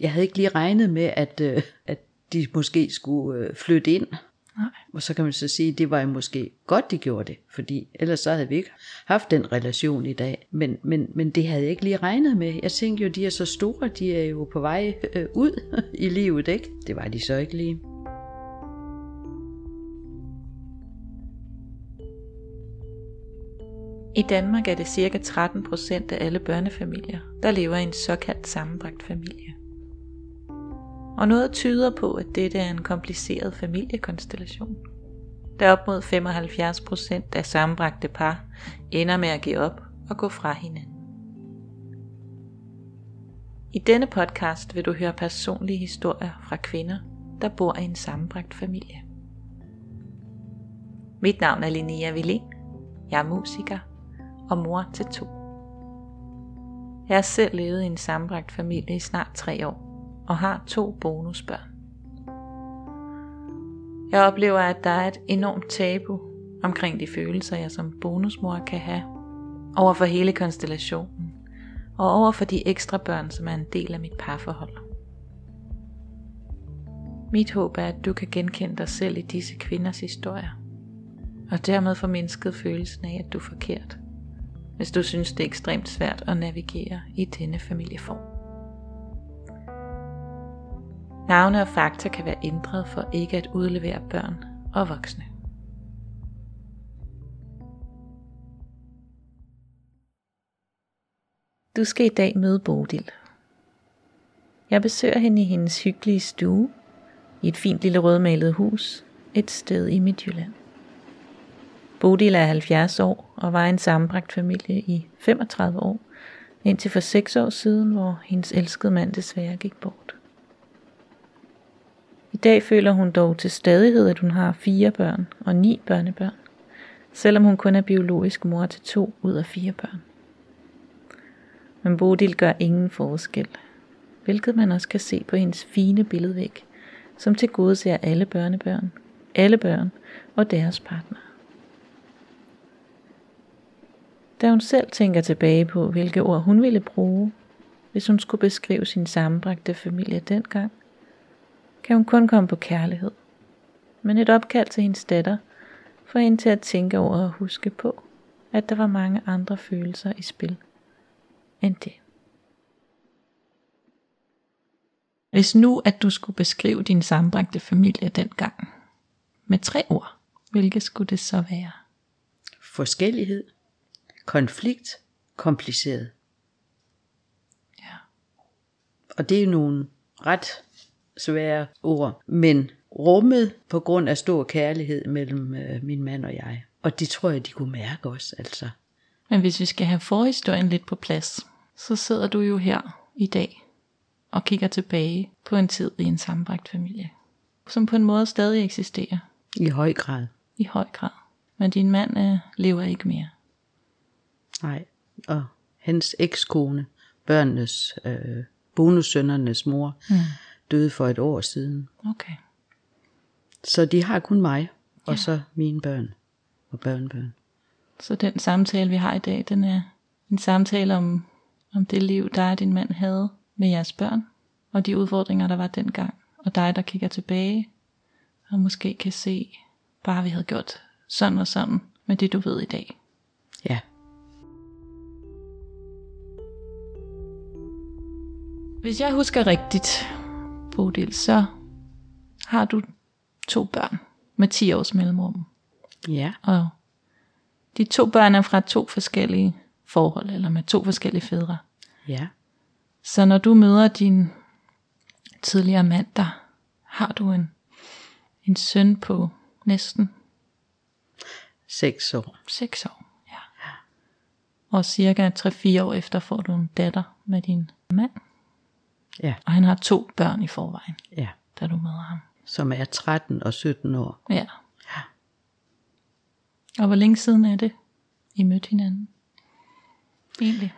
Jeg havde ikke lige regnet med, at, øh, at de måske skulle øh, flytte ind. Nej. Og så kan man så sige, at det var måske godt, de gjorde det, fordi ellers så havde vi ikke haft den relation i dag. Men, men, men det havde jeg ikke lige regnet med. Jeg tænkte jo, de er så store, de er jo på vej øh, ud i livet, ikke? Det var de så ikke lige. I Danmark er det ca. 13 procent af alle børnefamilier, der lever i en såkaldt sammenbragt familie. Og noget tyder på, at dette er en kompliceret familiekonstellation. Da op mod 75 procent af sammenbragte par ender med at give op og gå fra hinanden. I denne podcast vil du høre personlige historier fra kvinder, der bor i en sammenbragt familie. Mit navn er Linnea Villén. Jeg er musiker og mor til to. Jeg har selv levet i en sammenbragt familie i snart tre år og har to bonusbørn. Jeg oplever, at der er et enormt tabu omkring de følelser, jeg som bonusmor kan have over for hele konstellationen og over for de ekstra børn, som er en del af mit parforhold. Mit håb er, at du kan genkende dig selv i disse kvinders historier, og dermed få mindsket følelsen af, at du er forkert, hvis du synes, det er ekstremt svært at navigere i denne familieform. Navne og fakta kan være ændret for ikke at udlevere børn og voksne. Du skal i dag møde Bodil. Jeg besøger hende i hendes hyggelige stue i et fint lille rødmalet hus et sted i Midtjylland. Bodil er 70 år og var en sammenbragt familie i 35 år, indtil for 6 år siden, hvor hendes elskede mand desværre gik bort. I dag føler hun dog til stadighed, at hun har fire børn og ni børnebørn, selvom hun kun er biologisk mor til to ud af fire børn. Men Bodil gør ingen forskel, hvilket man også kan se på hendes fine billedvæg, som til gode ser alle børnebørn, alle børn og deres partner. Da hun selv tænker tilbage på, hvilke ord hun ville bruge, hvis hun skulle beskrive sin sammenbragte familie dengang, kan hun kun komme på kærlighed. Men et opkald til hendes datter får hende til at tænke over og huske på, at der var mange andre følelser i spil end det. Hvis nu, at du skulle beskrive din sammenbragte familie dengang med tre ord, hvilke skulle det så være? Forskellighed, konflikt, kompliceret. Ja. Og det er nogle ret svære ord, men rummet på grund af stor kærlighed mellem øh, min mand og jeg. Og det tror jeg, de kunne mærke også, altså. Men hvis vi skal have forhistorien lidt på plads, så sidder du jo her i dag og kigger tilbage på en tid i en sammenbragt familie, som på en måde stadig eksisterer I høj grad. i høj grad. Men din mand øh, lever ikke mere. Nej. Og hans ekskone, børnenes, øh, bonussønnernes mor, Mm. Døde for et år siden. Okay. Så de har kun mig, og Ja. så mine børn og børnebørn. Så den samtale, vi har i dag, den er en samtale om, om det liv, der din mand havde med jeres børn, og de udfordringer, der var dengang, og dig, der kigger tilbage, og måske kan se, bare vi havde gjort sådan og sådan med det, du ved i dag. Ja. Hvis jeg husker rigtigt, Bodil, så har du to børn med 10 års mellemrum. Ja. Og de to børn er fra to forskellige forhold, eller med to forskellige fædre. Ja. Så når du møder din tidligere mand, der har du en, en søn på næsten Seks år. 6 år. Ja. Og cirka 3-4 år efter får du en datter med din mand. Ja. Og han har to børn i forvejen, Ja. da du møder ham. Som er 13 og 17 år. Ja. Og hvor længe siden er det, I mødte hinanden? Egentlig.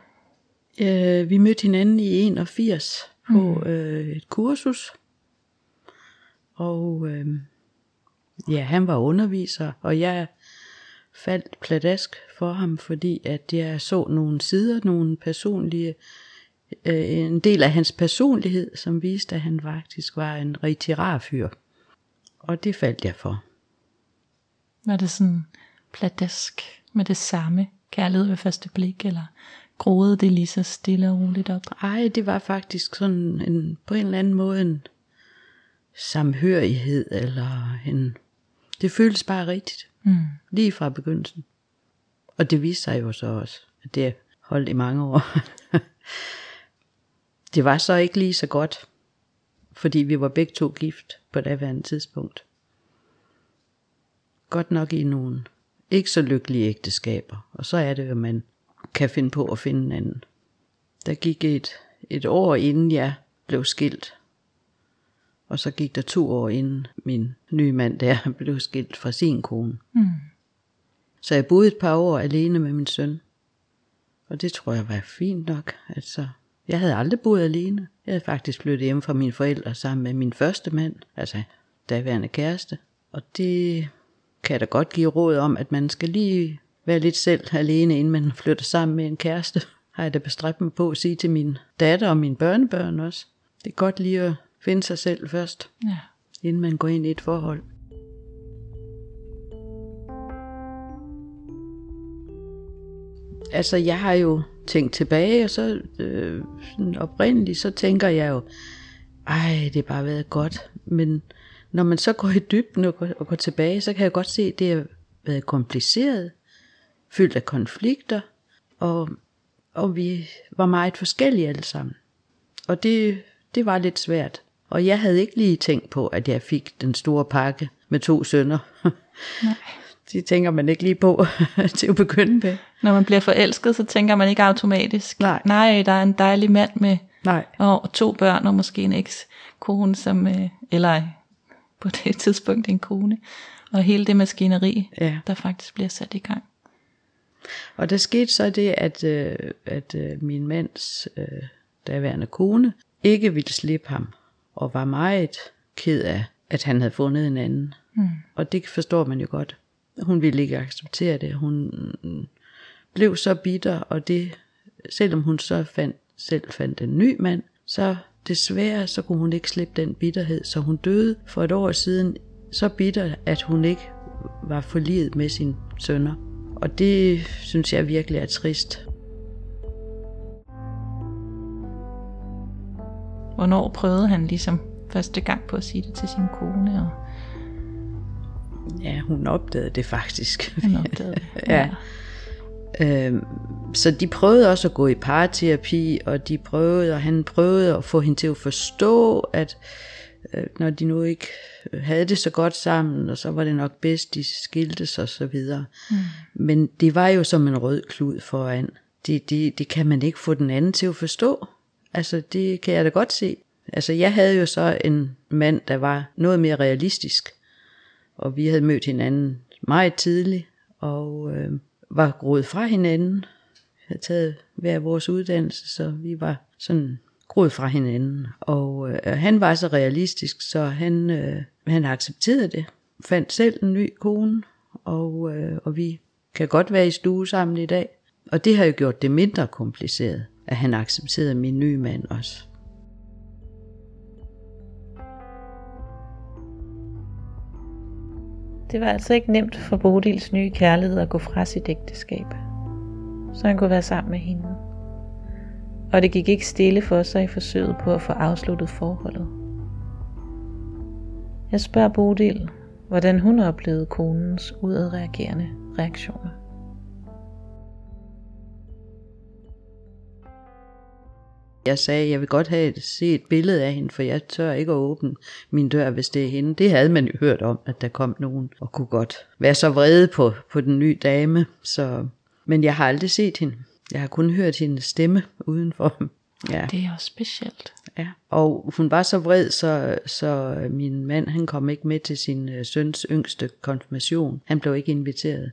Øh, vi mødte hinanden i 81 på øh, et kursus. Og øh, ja, han var underviser, og jeg faldt pladask for ham, fordi at jeg så nogle sider, nogle personlige øh, en del af hans personlighed, som viste, at han faktisk var en rigtig rar fyr. Og det faldt jeg for. Var det sådan pladask med det samme kærlighed ved første blik, eller groede det lige så stille og roligt op? Ej, det var faktisk sådan en, på en eller anden måde en samhørighed, eller en, det føltes bare rigtigt, Mm. lige fra begyndelsen. Og det viste sig jo så også, at det holdt i mange år. det var så ikke lige så godt, fordi vi var begge to gift på daværende tidspunkt. Godt nok i nogle ikke så lykkelige ægteskaber, og så er det at man kan finde på at finde en anden. Der gik et, et år inden jeg blev skilt, og så gik der to år inden min nye mand der blev skilt fra sin kone. Mm. Så jeg boede et par år alene med min søn. Og det tror jeg var fint nok. Altså, jeg havde aldrig boet alene. Jeg havde faktisk flyttet hjem fra mine forældre sammen med min første mand, altså daværende kæreste. Og det kan jeg da godt give råd om, at man skal lige være lidt selv alene, inden man flytter sammen med en kæreste. Har jeg da bestræbt mig på at sige til min datter og mine børnebørn også. Det er godt lige at finde sig selv først, Ja. inden man går ind i et forhold. Altså, jeg har jo tænkt tilbage, og så øh, sådan oprindeligt, så tænker jeg jo, ej, det har bare været godt. Men når man så går i dybden og går, og går tilbage, så kan jeg godt se, at det har været kompliceret, fyldt af konflikter, og, og vi var meget forskellige alle sammen. Og det, det var lidt svært. Og jeg havde ikke lige tænkt på, at jeg fik den store pakke med to sønner. Nej. Det tænker man ikke lige på til at begynde med. Når man bliver forelsket, så tænker man ikke automatisk, Nej. nej der er en dejlig mand med Nej. og to børn, og måske en ekskone, som, øh, eller på det tidspunkt en kone, og hele det maskineri, Ja. der faktisk bliver sat i gang. Og der skete så det, at, øh, at øh, min mands øh, daværende kone ikke ville slippe ham, og var meget ked af, at han havde fundet en anden. Mm. Og det forstår man jo godt. Hun ville ikke acceptere det. Hun blev så bitter, og det, selvom hun så fandt, selv fandt en ny mand, så desværre så kunne hun ikke slippe den bitterhed, så hun døde for et år siden så bitter, at hun ikke var forliget med sine sønner. Og det synes jeg virkelig er trist. Hvornår prøvede han ligesom første gang på at sige det til sin kone, og Ja, hun opdagede det faktisk. han opdagede det? Ja. Øhm, så de prøvede også at gå i parterapi, og de prøvede, og han prøvede at få hende til at forstå, at øh, når de nu ikke havde det så godt sammen, og så var det nok bedst, de skiltes og så videre. Mm. Men det var jo som en rød klud foran. Det, det, det kan man ikke få den anden til at forstå. Altså, det kan jeg da godt se. Altså, jeg havde jo så en mand, der var noget mere realistisk og vi havde mødt hinanden meget tidligt, og øh, var groet fra hinanden. Vi havde taget hver vores uddannelse, så vi var sådan groet fra hinanden. Og øh, han var så realistisk, så han, øh, han accepterede det. Fandt selv en ny kone, og, øh, og vi kan godt være i stue sammen i dag. Og det har jo gjort det mindre kompliceret, at han accepterede min nye mand også. Det var altså ikke nemt for Bodils nye kærlighed at gå fra sit ægteskab, så han kunne være sammen med hende. Og det gik ikke stille for sig i forsøget på at få afsluttet forholdet. Jeg spørger Bodil, hvordan hun oplevede konens udadreagerende reaktioner. Jeg sagde, jeg vil godt have et, se et billede af hende, for jeg tør ikke at åbne min dør, hvis det er hende. Det havde man jo hørt om, at der kom nogen og kunne godt være så vrede på, på den nye dame. Så, men jeg har aldrig set hende. Jeg har kun hørt hendes stemme udenfor. Ja, Det er også specielt. ja. Og hun var så vred, så, så min mand han kom ikke med til sin øh, søns yngste konfirmation. Han blev ikke inviteret.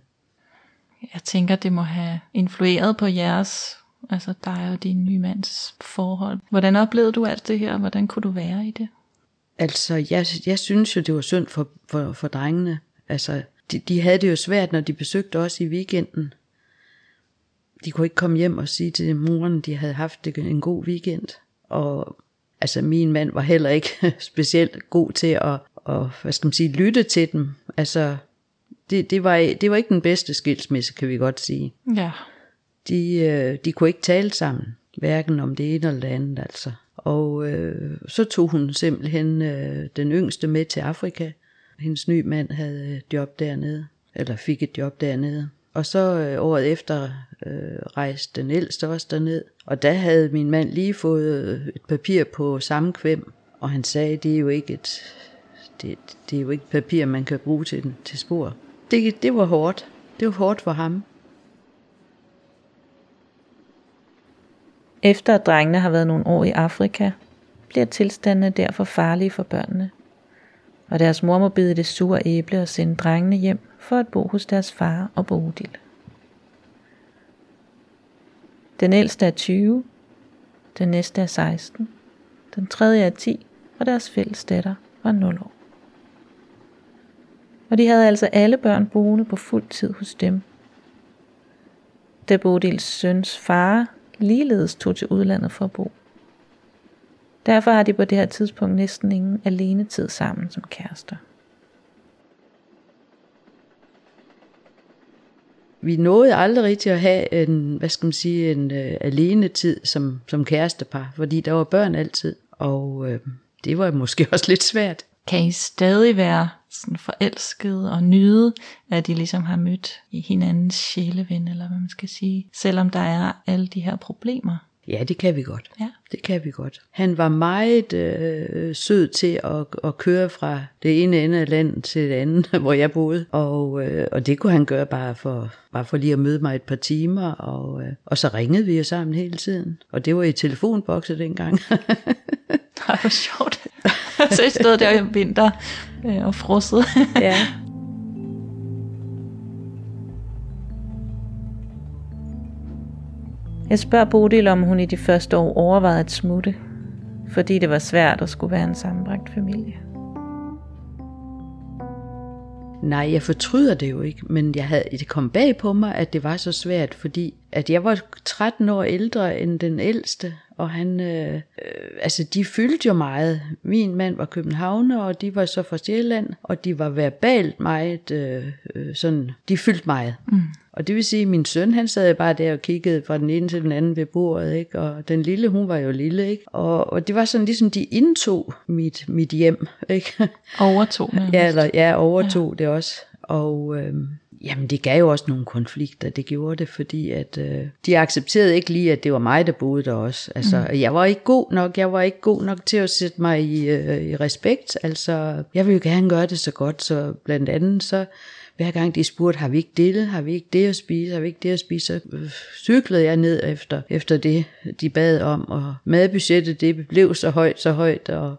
Jeg tænker, det må have influeret på jeres, altså dig og din nye mands forhold. Hvordan oplevede du alt det her? Hvordan kunne du være i det? Altså, jeg, jeg synes jo, det var synd for, for, for drengene. Altså, de, de havde det jo svært, når de besøgte os i weekenden. de kunne ikke komme hjem og sige til moren, de havde haft en god weekend. Og altså min mand var heller ikke specielt god til at, og, hvad skal man sige, lytte til dem. Altså, det, det, var, det var ikke den bedste skilsmisse, kan vi godt sige. Ja. De, øh, de kunne ikke tale sammen, hverken om det ene eller det andet, altså. Og øh, så tog hun simpelthen øh, den yngste med til Afrika. Hendes nye mand havde øh, job dernede, eller fik et job dernede. Og så øh, året efter øh, rejste den ældste også derned. Og der havde min mand lige fået øh, et papir på samme kvem, og han sagde, det er jo ikke et, det, det er jo ikke papir, man kan bruge til, til spor. Det, det var hårdt. Det var hårdt for ham. Efter at drengene har været nogle år i Afrika, bliver tilstandene derfor farlige for børnene. Og deres mor må bide det sure æble og sende drengene hjem for at bo hos deres far og Bodil. Den ældste er 20, den næste er 16, den tredje er 10, og deres fælles datter var 0 år. Og de havde altså alle børn boende på fuld tid hos dem. Da Bodils søns far ligeledes tog til udlandet for at bo. Derfor har de på det her tidspunkt næsten ingen alene tid sammen som kærester. Vi nåede aldrig rigtig at have en, hvad skal man sige, en uh, alene tid som, som kærestepar, fordi der var børn altid, og uh, det var måske også lidt svært. Kan I stadig være sådan forelskede og nyde, at de ligesom har mødt hinandens sjæleven, eller hvad man skal sige, selvom der er alle de her problemer? Ja, det kan vi godt. Ja. Det kan vi godt. Han var meget øh, sød til at, at køre fra det ene ende af landet til det andet, hvor jeg boede. Og, øh, og det kunne han gøre bare for, bare for lige at møde mig et par timer. Og, øh, og så ringede vi jo sammen hele tiden. Og det var i telefonbokse dengang. Det var sjovt. så i stedet der i vinter øh, og frosset. ja. Jeg spørger Bodil, om hun i de første år overvejede at smutte, fordi det var svært at skulle være en sammenbragt familie. Nej, jeg fortryder det jo ikke, men jeg havde, det kom bag på mig, at det var så svært, fordi at jeg var 13 år ældre end den ældste, og han, øh, øh, altså de fyldte jo meget. Min mand var københavner, og de var så fra Sjælland, og de var verbalt meget, øh, øh, sådan, de fyldte meget. Mm. Og det vil sige, at min søn, han sad bare der og kiggede fra den ene til den anden ved bordet, ikke? og den lille, hun var jo lille, ikke? Og, og det var sådan ligesom, de indtog mit, mit hjem, ikke? Overtog nærmest. Ja, eller, ja, overtog ja. det også. Og øh, jamen, det gav jo også nogle konflikter, det gjorde det, fordi at øh, de accepterede ikke lige, at det var mig, der boede der også. Altså, mm. jeg var ikke god nok, jeg var ikke god nok til at sætte mig i, øh, i respekt. Altså, jeg ville jo gerne gøre det så godt, så blandt andet så hver gang de spurgte, har vi ikke det, har vi ikke det at spise, har vi ikke det at spise, så øh, cyklede jeg ned efter, efter det, de bad om, og madbudgettet, det blev så højt, så højt, og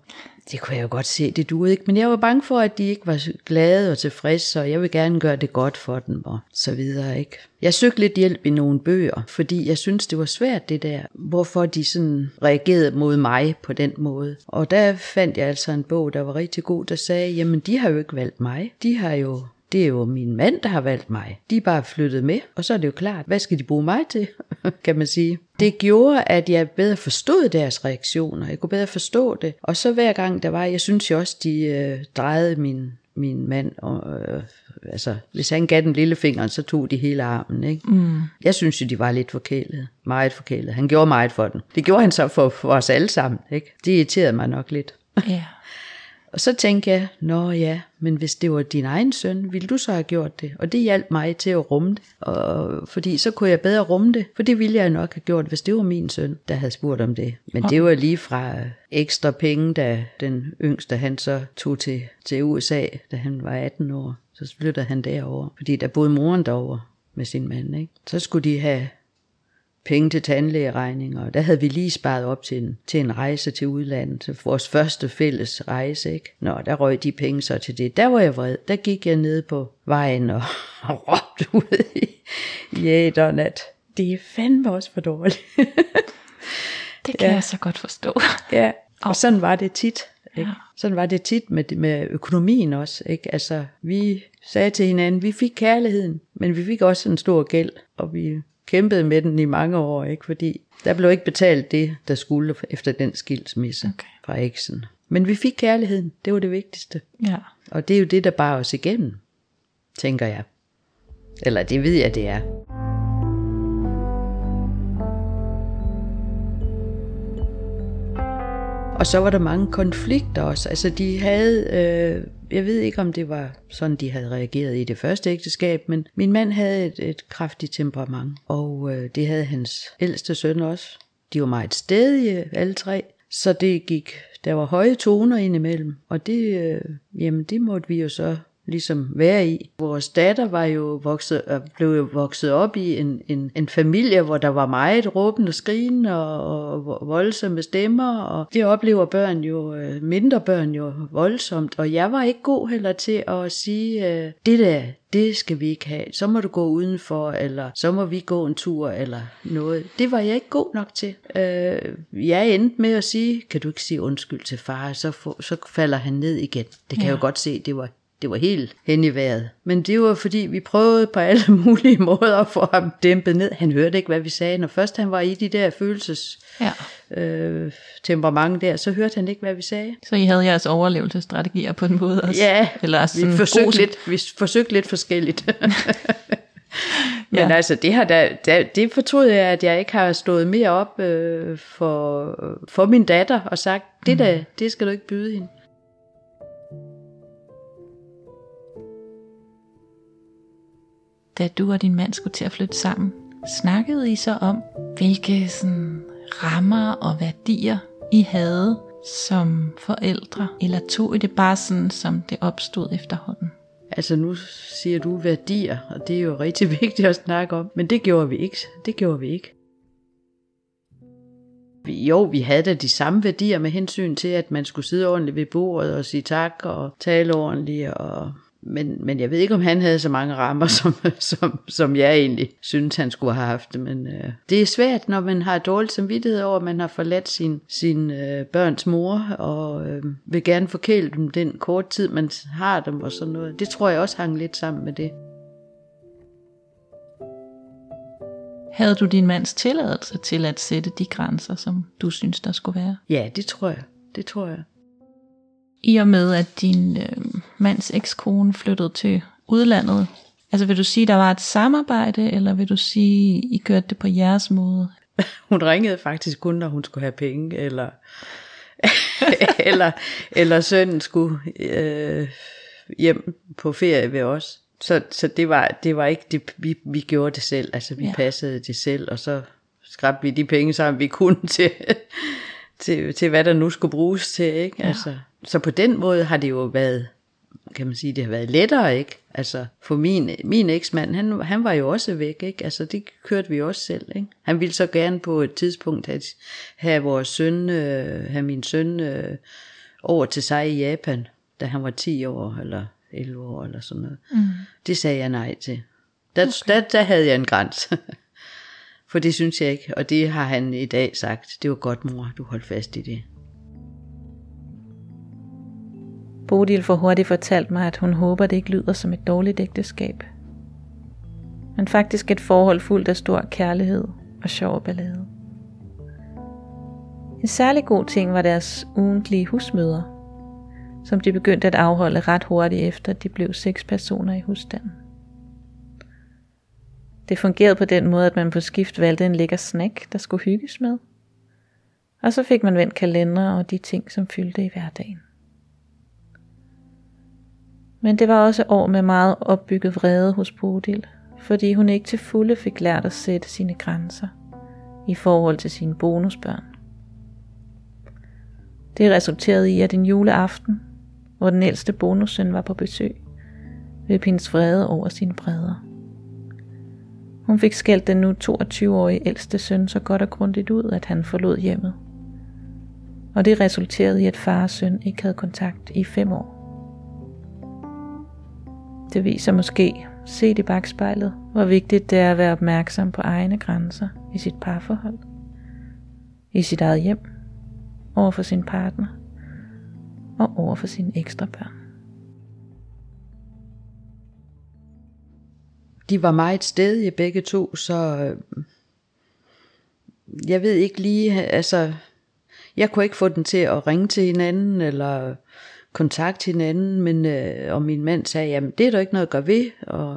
det kunne jeg jo godt se, det duede ikke, men jeg var bange for, at de ikke var glade og tilfredse, og jeg vil gerne gøre det godt for dem, og så videre, ikke? Jeg søgte lidt hjælp i nogle bøger, fordi jeg synes det var svært det der, hvorfor de sådan reagerede mod mig på den måde. Og der fandt jeg altså en bog, der var rigtig god, der sagde, jamen de har jo ikke valgt mig, de har jo det er jo min mand, der har valgt mig. De er bare flyttet med, og så er det jo klart, hvad skal de bruge mig til, kan man sige. Det gjorde, at jeg bedre forstod deres reaktioner. Jeg kunne bedre forstå det. Og så hver gang der var, jeg synes jo også, de øh, drejede min, min mand, og, øh, altså hvis han gav den lille fingeren, så tog de hele armen. Ikke? Mm. Jeg synes jo, de var lidt forkælede. Meget forkælede. Han gjorde meget for den. Det gjorde han så for, for os alle sammen. Ikke? Det irriterede mig nok lidt. Ja. Og så tænkte jeg, nå ja, men hvis det var din egen søn, ville du så have gjort det? Og det hjalp mig til at rumme det, og, fordi så kunne jeg bedre rumme det, for det ville jeg nok have gjort, hvis det var min søn, der havde spurgt om det. Men det var lige fra ekstra penge, da den yngste han så tog til, til USA, da han var 18 år. Så flyttede han derover, fordi der boede moren derovre med sin mand. Ikke? Så skulle de have penge til tandlægeregninger, og der havde vi lige sparet op til en, til en rejse til udlandet, vores første fælles rejse, ikke? Nå, der røg de penge så til det. Der var jeg vred. Der gik jeg ned på vejen og, og råbte ud i, i æderen, at det er fandme også for dårligt. det kan ja. jeg så godt forstå. Ja, og sådan var det tit. Ikke? Ja. Sådan var det tit med, med økonomien også. Ikke? Altså, vi sagde til hinanden, vi fik kærligheden, men vi fik også en stor gæld, og vi kæmpede med den i mange år, ikke? fordi der blev ikke betalt det, der skulle efter den skilsmisse Okay. fra eksen. Men vi fik kærligheden, det var det vigtigste. Ja. Og det er jo det, der bar os igennem, tænker jeg. Eller det ved jeg, det er. Og så var der mange konflikter også. Altså de havde, øh, jeg ved ikke om det var sådan, de havde reageret i det første ægteskab, men min mand havde et, et kraftigt temperament, og øh, det havde hans ældste søn også. De var meget stedige, alle tre, så det gik, der var høje toner indimellem, og det, øh, jamen det måtte vi jo så ligesom være i. Vores datter var jo vokset, øh, blev jo vokset op i en, en, en familie, hvor der var meget råben og skrigen og, og voldsomme stemmer, og det oplever børn jo, øh, mindre børn jo voldsomt, og jeg var ikke god heller til at sige, øh, det der, det skal vi ikke have, så må du gå udenfor, eller så må vi gå en tur, eller noget. Det var jeg ikke god nok til. Øh, jeg endte med at sige, kan du ikke sige undskyld til far, så, få, så falder han ned igen. Det kan ja. jeg jo godt se, det var det var helt hen i vejret. Men det var fordi, vi prøvede på alle mulige måder at få ham dæmpet ned. Han hørte ikke, hvad vi sagde. Når først han var i de der følelses ja. øh, temperament der, så hørte han ikke, hvad vi sagde. Så I havde jeres overlevelsesstrategier på en måde også? Ja, Eller vi sådan forsøgte, god- lidt, vi forsøgte lidt forskelligt. Men Ja. altså, det, har da, da, det fortrød jeg, at jeg ikke har stået mere op øh, for, for min datter og sagt, det der, det skal du ikke byde hende. Da du og din mand skulle til at flytte sammen, snakkede I så om, hvilke sådan, rammer og værdier I havde som forældre? Eller tog I det bare sådan, som det opstod efterhånden? Altså nu siger du værdier, og det er jo rigtig vigtigt at snakke om, men det gjorde vi ikke. Det gjorde vi ikke. Jo, vi havde da de samme værdier med hensyn til, at man skulle sidde ordentligt ved bordet og sige tak og tale ordentligt. Og... Men, men jeg ved ikke, om han havde så mange rammer, som, som, som jeg egentlig synes, han skulle have haft. Men øh, det er svært, når man har dårlig samvittighed over, at man har forladt sin, sin øh, børns mor, og øh, vil gerne forkæle dem den kort tid, man har dem og sådan noget. Det tror jeg også hang lidt sammen med det. Havde du din mands tilladelse til at sætte de grænser, som du synes, der skulle være? Ja, det tror jeg. Det tror jeg. I og med, at din øh, mands ekskone flyttede til udlandet, altså vil du sige, der var et samarbejde, eller vil du sige, I kørte det på jeres måde? Hun ringede faktisk kun, når hun skulle have penge, eller, eller, eller sønnen skulle øh, hjem på ferie ved os. Så, så det, var, det var ikke det, vi, vi gjorde det selv. Altså vi Ja. passede det selv, og så skrabte vi de penge sammen, vi kunne til, til, til hvad der nu skulle bruges til. Ikke? Ja. Altså, så på den måde har det jo været, kan man sige, det har været lettere, ikke? Altså, for min, min eksmand, han, han var jo også væk, ikke? Altså, det kørte vi også selv, ikke? Han ville så gerne på et tidspunkt have, have vores søn, øh, have min søn øh, over til sig i Japan, da han var 10 år, eller 11 år, eller sådan noget. Mm. Det sagde jeg nej til. Der, okay. der, der havde jeg en grænse. For det synes jeg ikke, og det har han i dag sagt. Det var godt, mor, du holdt fast i det. Bodil får hurtigt fortalt mig, at hun håber, det ikke lyder som et dårligt ægteskab. Men faktisk et forhold fuldt af stor kærlighed og sjov ballade. En særlig god ting var deres ugentlige husmøder, som de begyndte at afholde ret hurtigt efter, at de blev seks personer i husstanden. Det fungerede på den måde, at man på skift valgte en lækker snack, der skulle hygges med. Og så fik man vendt kalender og de ting, som fyldte i hverdagen. Men det var også år med meget opbygget vrede hos Bodil, fordi hun ikke til fulde fik lært at sætte sine grænser i forhold til sine bonusbørn. Det resulterede i, at en juleaften, hvor den ældste bonussøn var på besøg, løb hendes vrede over sine bredder. Hun fik skældt den nu 22-årige ældste søn så godt og grundigt ud, at han forlod hjemmet. Og det resulterede i, at far og søn ikke havde kontakt i fem år. Det viser måske, set i bagspejlet, hvor vigtigt det er at være opmærksom på egne grænser i sit parforhold, i sit eget hjem, over for sin partner. Og over for sine ekstra børn. de var meget stedige begge to, så øh, jeg ved ikke lige, altså, jeg kunne ikke få den til at ringe til hinanden, eller kontakte hinanden, men, øh, og min mand sagde, jamen det er der ikke noget at gøre ved, og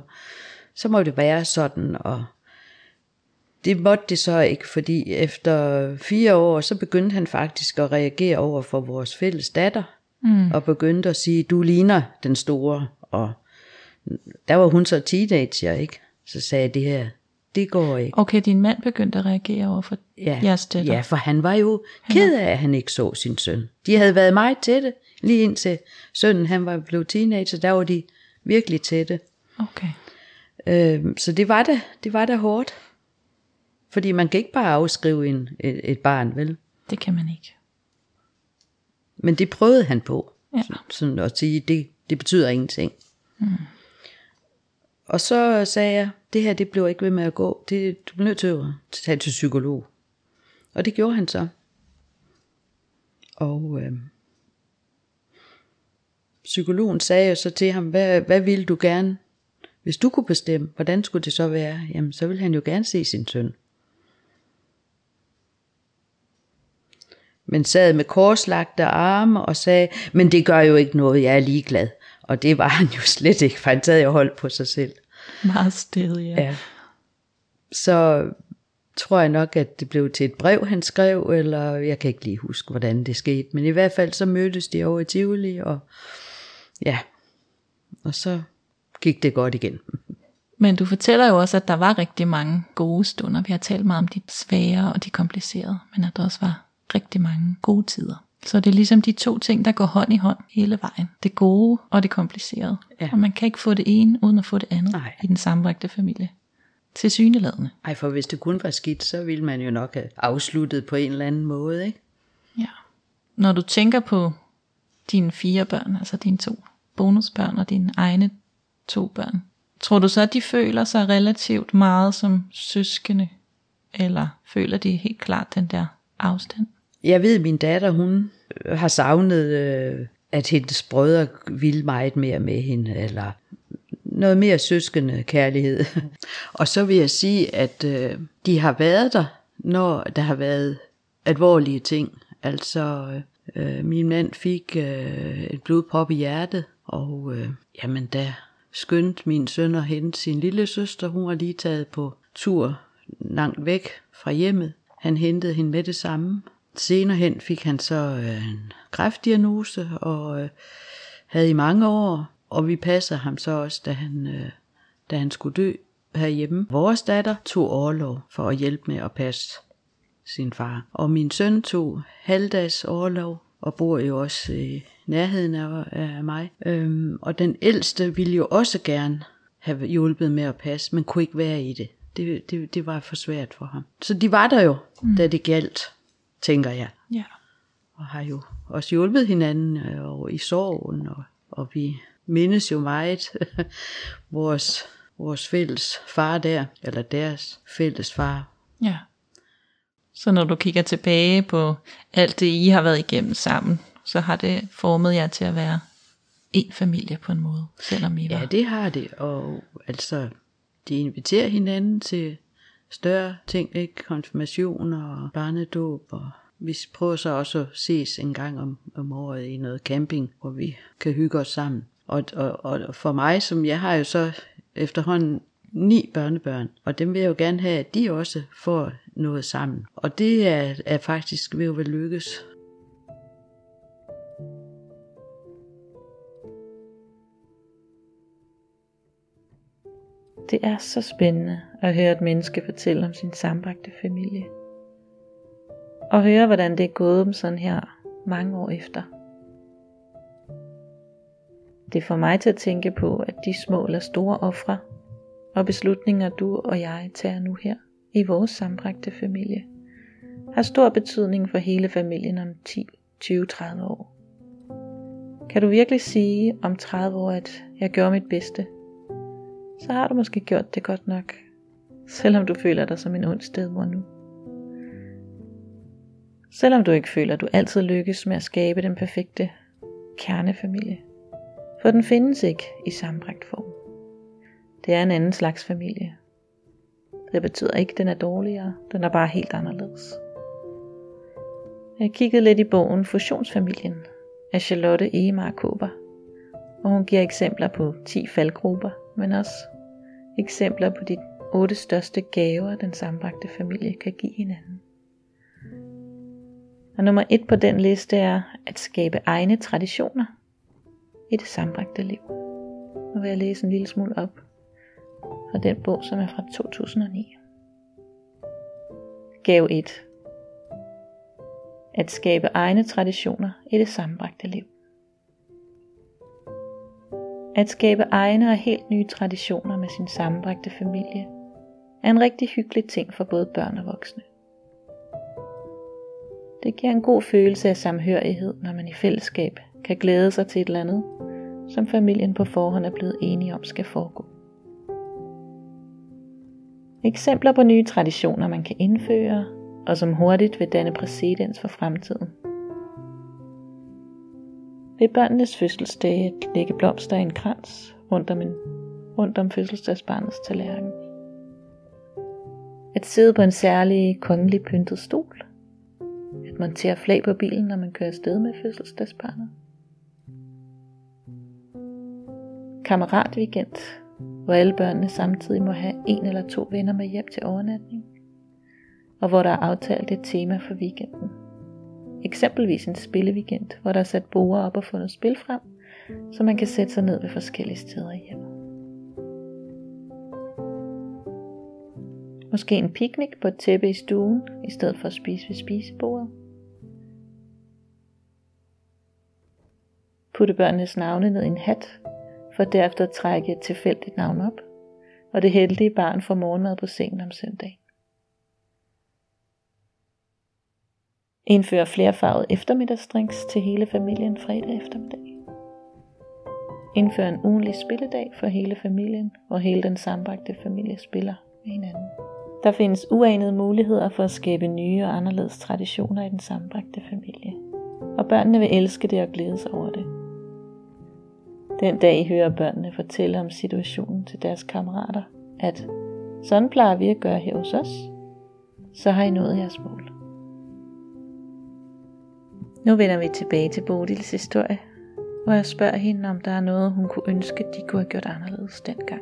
så må det være sådan, og det måtte det så ikke, fordi efter fire år, så begyndte han faktisk at reagere over for vores fælles datter, mm. og begyndte at sige, du ligner den store, og der var hun så teenager, ikke? Så sagde jeg det her, det går ikke. Okay, din mand begyndte at reagere over for Ja, jeres datter. ja, for han var jo ked af, at han ikke så sin søn. De havde været meget tætte, lige indtil sønnen han var blevet teenager, der var de virkelig tætte. Okay. Øhm, så det var da, det var da hårdt. Fordi man kan ikke bare afskrive en, et, et barn, vel? Det kan man ikke. Men det prøvede han på. Ja. Så- Sådan at sige, det, det betyder ingenting. Mm. Og så sagde jeg, det her det blev ikke ved med at gå. Det, du bliver nødt til at tage til psykolog. Og det gjorde han så. Og øh, psykologen sagde jo så til ham, hvad, hvad ville du gerne, hvis du kunne bestemme, hvordan skulle det så være? Jamen, så ville han jo gerne se sin søn. men sad med korslagte arme og sagde, men det gør jo ikke noget, jeg er ligeglad. Og det var han jo slet ikke, for han sad jo holdt på sig selv. Meget stedig, ja. Ja. Så tror jeg nok, at det blev til et brev, han skrev, eller jeg kan ikke lige huske, hvordan det skete. Men i hvert fald så mødtes de over i Tivoli, og ja, og så gik det godt igen. Men du fortæller jo også, at der var rigtig mange gode stunder. Vi har talt meget om de svære og de komplicerede, men at der også var rigtig mange gode tider. Så det er ligesom de to ting, der går hånd i hånd hele vejen. Det gode og det komplicerede. Ja. Og man kan ikke få det ene, uden at få det andet Nej. i den sammenbragte familie. Til syneladende. Ej, for hvis det kun var skidt, så ville man jo nok have afsluttet på en eller anden måde, ikke? Ja. Når du tænker på dine fire børn, altså dine to bonusbørn og dine egne to børn, tror du så, at de føler sig relativt meget som søskende? Eller føler de helt klart den der afstand? Jeg ved, at min datter, hun har savnet, øh, at hendes brødre ville meget mere med hende, eller noget mere søskende kærlighed. og så vil jeg sige, at øh, de har været der, når der har været alvorlige ting. Altså, øh, min mand fik øh, et blodprop i hjertet, og øh, jamen da skyndte min søn at hente sin lille søster. Hun var lige taget på tur langt væk fra hjemmet. Han hentede hende med det samme. Senere hen fik han så øh, en kræftdiagnose og øh, havde i mange år, og vi passede ham så også, da han, øh, da han skulle dø herhjemme. Vores datter tog overlov for at hjælpe med at passe sin far. Og min søn tog halvdags overlov og bor jo også øh, nærheden af, af mig. Øhm, og den ældste ville jo også gerne have hjulpet med at passe, men kunne ikke være i det. Det, det, det var for svært for ham. Så de var der jo, mm. da det galt, tænker jeg. Ja. Og har jo også hjulpet hinanden øh, og i sorgen, og, og vi mindes jo meget vores, vores fælles far der, eller deres fælles far. Ja. Så når du kigger tilbage på alt det, I har været igennem sammen, så har det formet jer til at være en familie på en måde, selvom I var. Ja, det har det, og altså, de inviterer hinanden til større ting, ikke? Konfirmation og barnedåb, og vi prøver så også at ses en gang om, om året i noget camping, hvor vi kan hygge os sammen. Og, og, og for mig, som jeg har jo så efterhånden ni børnebørn, og dem vil jeg jo gerne have, at de også får noget sammen. Og det er, er faktisk ved at lykkes. Det er så spændende at høre et menneske fortælle om sin sambragte familie. Og høre, hvordan det er gået dem sådan her mange år efter. Det får mig til at tænke på, at de små eller store ofre og beslutninger, du og jeg tager nu her i vores sambragte familie, har stor betydning for hele familien om 10, 20, 30 år. Kan du virkelig sige om 30 år, at jeg gjorde mit bedste så har du måske gjort det godt nok, selvom du føler dig som en ond stedmor nu. Selvom du ikke føler, at du altid lykkes med at skabe den perfekte kernefamilie. For den findes ikke i sammenbragt form. Det er en anden slags familie. Det betyder ikke, at den er dårligere. Den er bare helt anderledes. Jeg kiggede lidt i bogen Fusionsfamilien af Charlotte Egemar Kåber, og hun giver eksempler på 10 faldgrupper, men også eksempler på de otte største gaver, den sambragte familie kan give hinanden. Og nummer et på den liste er at skabe egne traditioner i det sambragte liv. Nu vil jeg læse en lille smule op fra den bog, som er fra 2009. Gave 1. At skabe egne traditioner i det sambragte liv. At skabe egne og helt nye traditioner med sin sammenbragte familie er en rigtig hyggelig ting for både børn og voksne. Det giver en god følelse af samhørighed, når man i fællesskab kan glæde sig til et eller andet, som familien på forhånd er blevet enige om skal foregå. Eksempler på nye traditioner, man kan indføre, og som hurtigt vil danne præcedens for fremtiden. Ved børnenes fødselsdage lægge blomster i en krans rundt om, en, rundt om fødselsdagsbarnets tallerken. At sidde på en særlig kongelig pyntet stol. At montere flag på bilen, når man kører afsted med fødselsdagsbarnet. Kammeratweekend, hvor alle børnene samtidig må have en eller to venner med hjem til overnatning, og hvor der er aftalt et tema for weekenden. Eksempelvis en spilleweekend, hvor der er sat borer op og fundet spil frem, så man kan sætte sig ned ved forskellige steder i hjemmet. Måske en picnic på et tæppe i stuen, i stedet for at spise ved spisebordet. Putte børnenes navne ned i en hat, for derefter at trække et tilfældigt navn op, og det heldige barn får morgenmad på sengen om søndag. Indfør flerfarvet eftermiddagsdrinks til hele familien fredag eftermiddag. Indfør en ugenlig spilledag for hele familien, hvor hele den sambragte familie spiller med hinanden. Der findes uanede muligheder for at skabe nye og anderledes traditioner i den sambragte familie. Og børnene vil elske det og glæde sig over det. Den dag I hører børnene fortælle om situationen til deres kammerater, at sådan plejer vi at gøre her hos os, så har I nået jeres mål. Nu vender vi tilbage til Bodils historie, hvor jeg spørger hende, om der er noget, hun kunne ønske, de kunne have gjort anderledes dengang.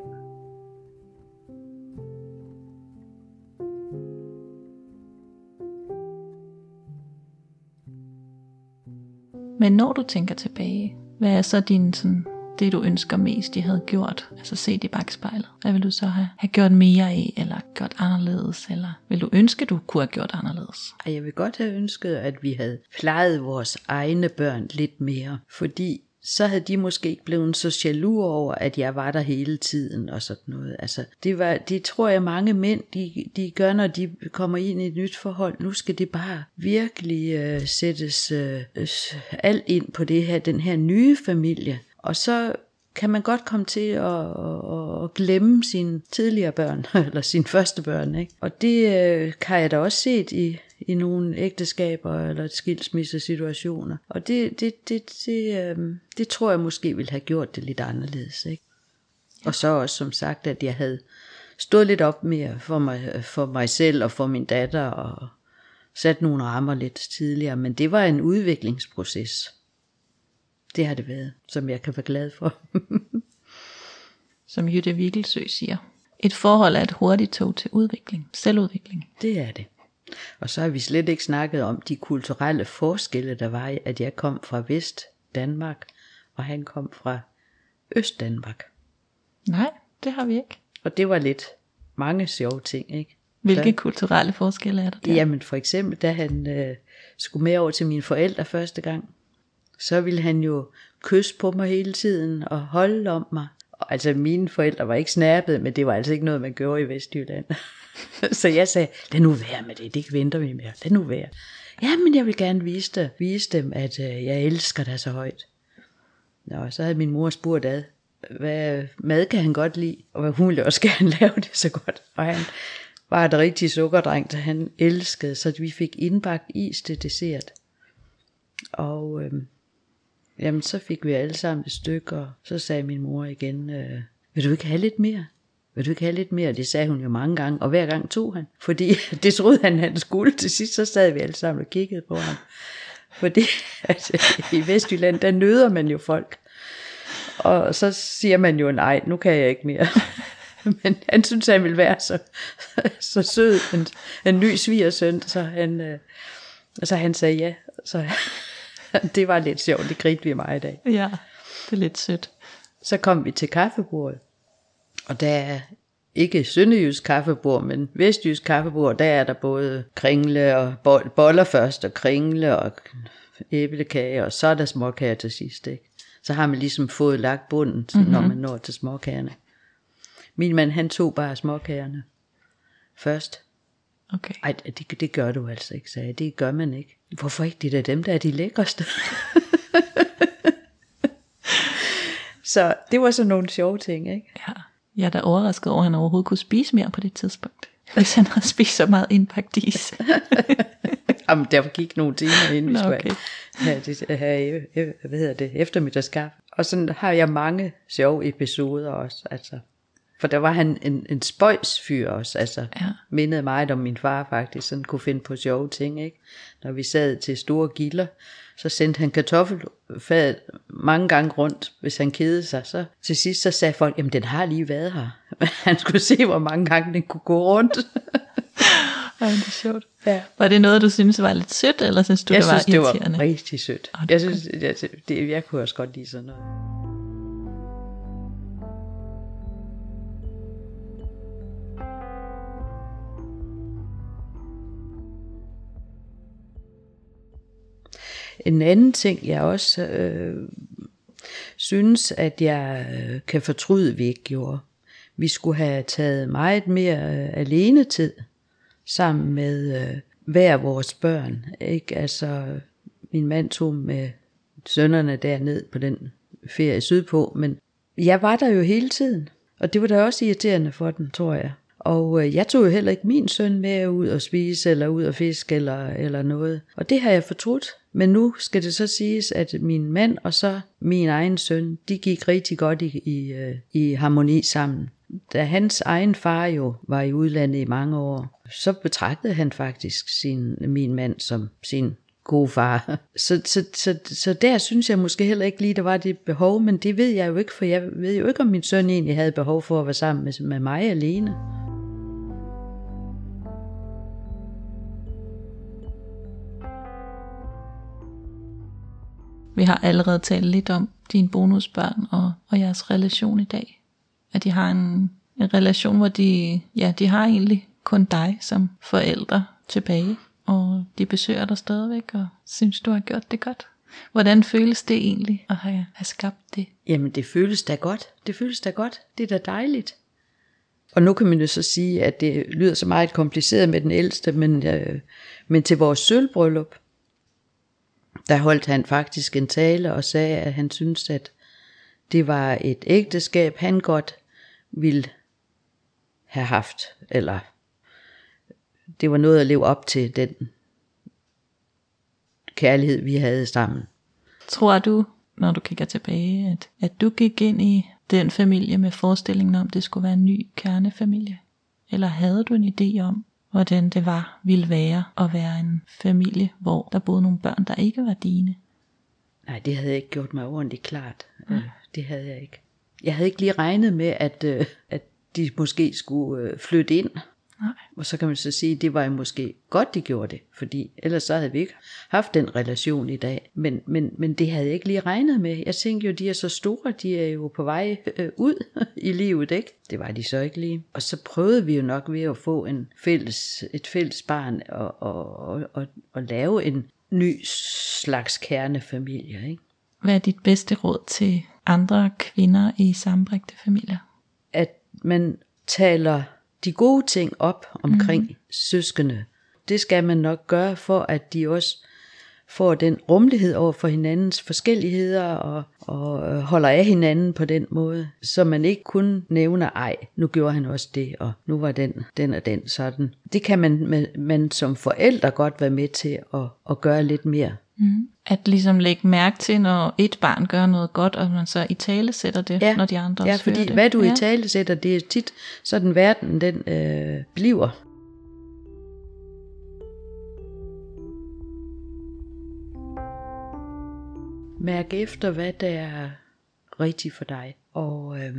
Men når du tænker tilbage, hvad er så din sådan, det du ønsker mest, de havde gjort? Altså set i bagspejlet. Hvad vil du så have, have gjort mere af, eller gjort anderledes? Eller vil du ønske, du kunne have gjort anderledes? Jeg vil godt have ønsket, at vi havde plejet vores egne børn lidt mere, fordi så havde de måske ikke blevet så jaloux over, at jeg var der hele tiden og sådan noget. Altså, det, var, det tror jeg mange mænd, de, de gør, når de kommer ind i et nyt forhold. Nu skal det bare virkelig øh, sættes øh, alt ind på det her, den her nye familie. Og så kan man godt komme til at, at, at glemme sine tidligere børn, eller sine første børn. Ikke? Og det øh, har jeg da også set i, i nogle ægteskaber eller skilsmissesituationer. Og det, det, det, det, øh, det tror jeg måske ville have gjort det lidt anderledes. Ikke? Og så også som sagt, at jeg havde stået lidt op mere for mig, for mig selv og for min datter og sat nogle rammer lidt tidligere. Men det var en udviklingsproces. Det har det været, som jeg kan være glad for. Som Jytte Vigelsø siger. Et forhold er et hurtigt tog til udvikling, selvudvikling. Det er det. Og så har vi slet ikke snakket om de kulturelle forskelle, der var i, at jeg kom fra Vest Danmark, og han kom fra Øst Danmark. Nej, det har vi ikke. Og det var lidt mange sjove ting, ikke? Hvilke Så- kulturelle forskelle er der der? Jamen for eksempel, da han øh, skulle med over til mine forældre første gang, så ville han jo kysse på mig hele tiden og holde om mig. Og, altså mine forældre var ikke snappet, men det var altså ikke noget, man gjorde i Vestjylland. så jeg sagde, lad nu være med det, det venter vi med, lad nu være. Ja, men jeg vil gerne vise, dig, vise dem, at øh, jeg elsker dig så højt. Nå, så havde min mor spurgt ad, hvad mad kan han godt lide, og hun ville også gerne lave det så godt. Og han var et rigtig sukkerdreng, så han elskede, så vi fik indbagt is til dessert. Og øhm, jamen, så fik vi alle sammen et stykke, og så sagde min mor igen, øh, vil du ikke have lidt mere? vil du ikke have lidt mere? Det sagde hun jo mange gange, og hver gang tog han. Fordi det troede han, han skulle. Til sidst så sad vi alle sammen og kiggede på ham. Fordi altså, i Vestjylland, der nøder man jo folk. Og så siger man jo, nej, nu kan jeg ikke mere. Men han synes, han ville være så, så sød, en, en ny svigersøn, så han, øh, så han sagde ja. Så det var lidt sjovt, det grinte vi meget i dag. Ja, det er lidt sødt. Så kom vi til kaffebordet, og der er ikke sønderjysk kaffebord, men vestjysk kaffebord, der er der både kringle og boller først, og kringle og æblekage, og så er der småkager til sidst. Ikke? Så har man ligesom fået lagt bunden, mm-hmm. når man når til småkagerne. Min mand, han tog bare småkagerne først. Okay. Ej, det, det gør du altså ikke, sagde jeg. Det gør man ikke. Hvorfor ikke? Det er dem, der er de lækreste. så det var så nogle sjove ting, ikke? Ja. Jeg er da overrasket over, at han overhovedet kunne spise mere på det tidspunkt. Hvis han havde spist så meget indpagt is. Jamen, der gik nogle timer, inden vi skulle okay. have, have, have, hvad hedder det, eftermiddagskaffe. Og sådan har jeg mange sjove episoder også. Altså, for der var han en, en spøjsfyr også, altså ja. mindede meget om min far faktisk, sådan kunne finde på sjove ting, ikke? Når vi sad til store gilder, så sendte han kartoffelfadet mange gange rundt, hvis han kedede sig. Så til sidst så sagde folk, jamen den har lige været her. han skulle se, hvor mange gange den kunne gå rundt. Ja, det er sjovt. Ja. Var det noget, du synes var lidt sødt, eller synes du, jeg det var synes, irriterende? det var rigtig sødt. Oh, jeg synes, det, det, jeg kunne også godt lide sådan noget. En anden ting, jeg også øh, synes, at jeg øh, kan fortryde, vi ikke gjorde. Vi skulle have taget meget mere øh, alene tid sammen med øh, hver vores børn. Ikke? Altså, min mand tog med sønnerne derned på den ferie sydpå, men jeg var der jo hele tiden. Og det var da også irriterende for den, tror jeg. Og øh, jeg tog jo heller ikke min søn med ud og spise, eller ud og fiske, eller, eller noget. Og det har jeg fortrudt. Men nu skal det så siges, at min mand og så min egen søn, de gik rigtig godt i, i, øh, i harmoni sammen. Da hans egen far jo var i udlandet i mange år, så betragtede han faktisk sin, min mand som sin gode far. Så, så, så, så der synes jeg måske heller ikke lige, der var det behov, men det ved jeg jo ikke, for jeg ved jo ikke, om min søn egentlig havde behov for at være sammen med, med mig alene. Vi har allerede talt lidt om dine bonusbørn og, og jeres relation i dag. At de har en, en relation, hvor de, ja, de har egentlig kun dig som forældre tilbage. Og de besøger dig stadigvæk og synes, du har gjort det godt. Hvordan føles det egentlig at have, have skabt det? Jamen det føles da godt. Det føles da godt. Det er da dejligt. Og nu kan man jo så sige, at det lyder så meget kompliceret med den ældste, men, øh, men til vores sølvbryllup, der holdt han faktisk en tale og sagde, at han syntes, at det var et ægteskab, han godt ville have haft, eller det var noget at leve op til den kærlighed, vi havde sammen. Tror du, når du kigger tilbage, at, at du gik ind i den familie med forestillingen om, det skulle være en ny kernefamilie? Eller havde du en idé om, hvordan det var, ville være at være en familie, hvor der boede nogle børn, der ikke var dine? Nej, det havde jeg ikke gjort mig ordentligt klart. Øh, det havde jeg ikke. Jeg havde ikke lige regnet med, at, øh, at de måske skulle øh, flytte ind Nej. Og så kan man så sige, at det var jo måske godt, de gjorde det, fordi ellers så havde vi ikke haft den relation i dag. Men, men, men det havde jeg ikke lige regnet med. Jeg tænkte jo, de er så store, de er jo på vej øh, ud i livet, ikke? Det var de så ikke lige. Og så prøvede vi jo nok ved at få en fælles, et fælles barn og, og, og, og, og lave en ny slags kernefamilie, ikke? Hvad er dit bedste råd til andre kvinder i sammenbragte familier? At man taler de gode ting op omkring mm. søskende. Det skal man nok gøre for, at de også får den rummelighed over for hinandens forskelligheder og, og øh, holder af hinanden på den måde, så man ikke kun nævner, ej, nu gjorde han også det, og nu var den, den og den sådan. Det kan man, man, man som forældre godt være med til at, at gøre lidt mere. Mm. At ligesom lægge mærke til, når et barn gør noget godt, og man så i tale sætter det, Ja. når de andre Ja, også fordi det. hvad du ja. i tale sætter, det er tit sådan verden, den øh, bliver. Mærk efter, hvad der er rigtigt for dig. Og øh,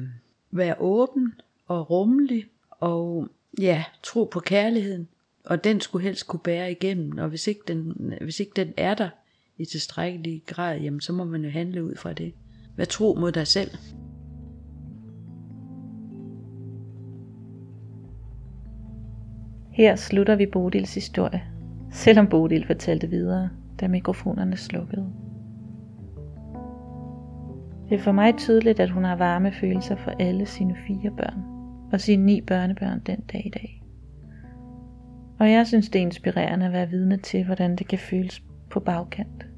vær åben og rummelig, og ja, tro på kærligheden. Og den skulle helst kunne bære igennem, og hvis ikke den, hvis ikke den er der i tilstrækkelig grad, jamen så må man jo handle ud fra det. Hvad tro mod dig selv. Her slutter vi Bodils historie, selvom Bodil fortalte videre, da mikrofonerne slukkede. Det er for mig tydeligt, at hun har varme følelser for alle sine fire børn og sine ni børnebørn den dag i dag. Og jeg synes, det er inspirerende at være vidne til, hvordan det kan føles på bagkant.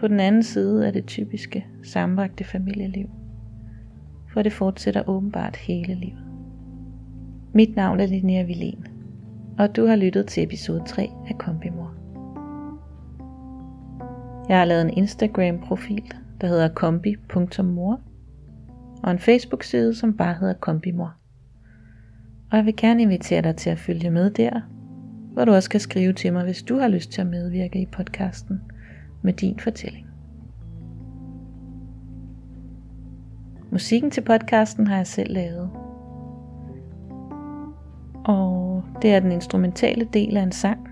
På den anden side er det typiske sammenbragte familieliv, for det fortsætter åbenbart hele livet. Mit navn er Linnea Vilén, og du har lyttet til episode 3 af Kombimor. Jeg har lavet en Instagram-profil, der hedder kombi.mor, og en Facebook-side, som bare hedder Kombimor. Og jeg vil gerne invitere dig til at følge med der, hvor du også kan skrive til mig, hvis du har lyst til at medvirke i podcasten med din fortælling. Musikken til podcasten har jeg selv lavet, og det er den instrumentale del af en sang,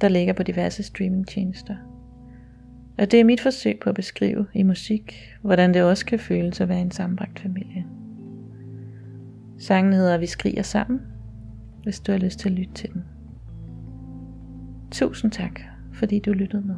der ligger på diverse streamingtjenester. Og det er mit forsøg på at beskrive i musik, hvordan det også kan føles at være en sammenbragt familie. Sangen hedder Vi skriger sammen, hvis du har lyst til at lytte til den. Tusind tak, fordi du lyttede med.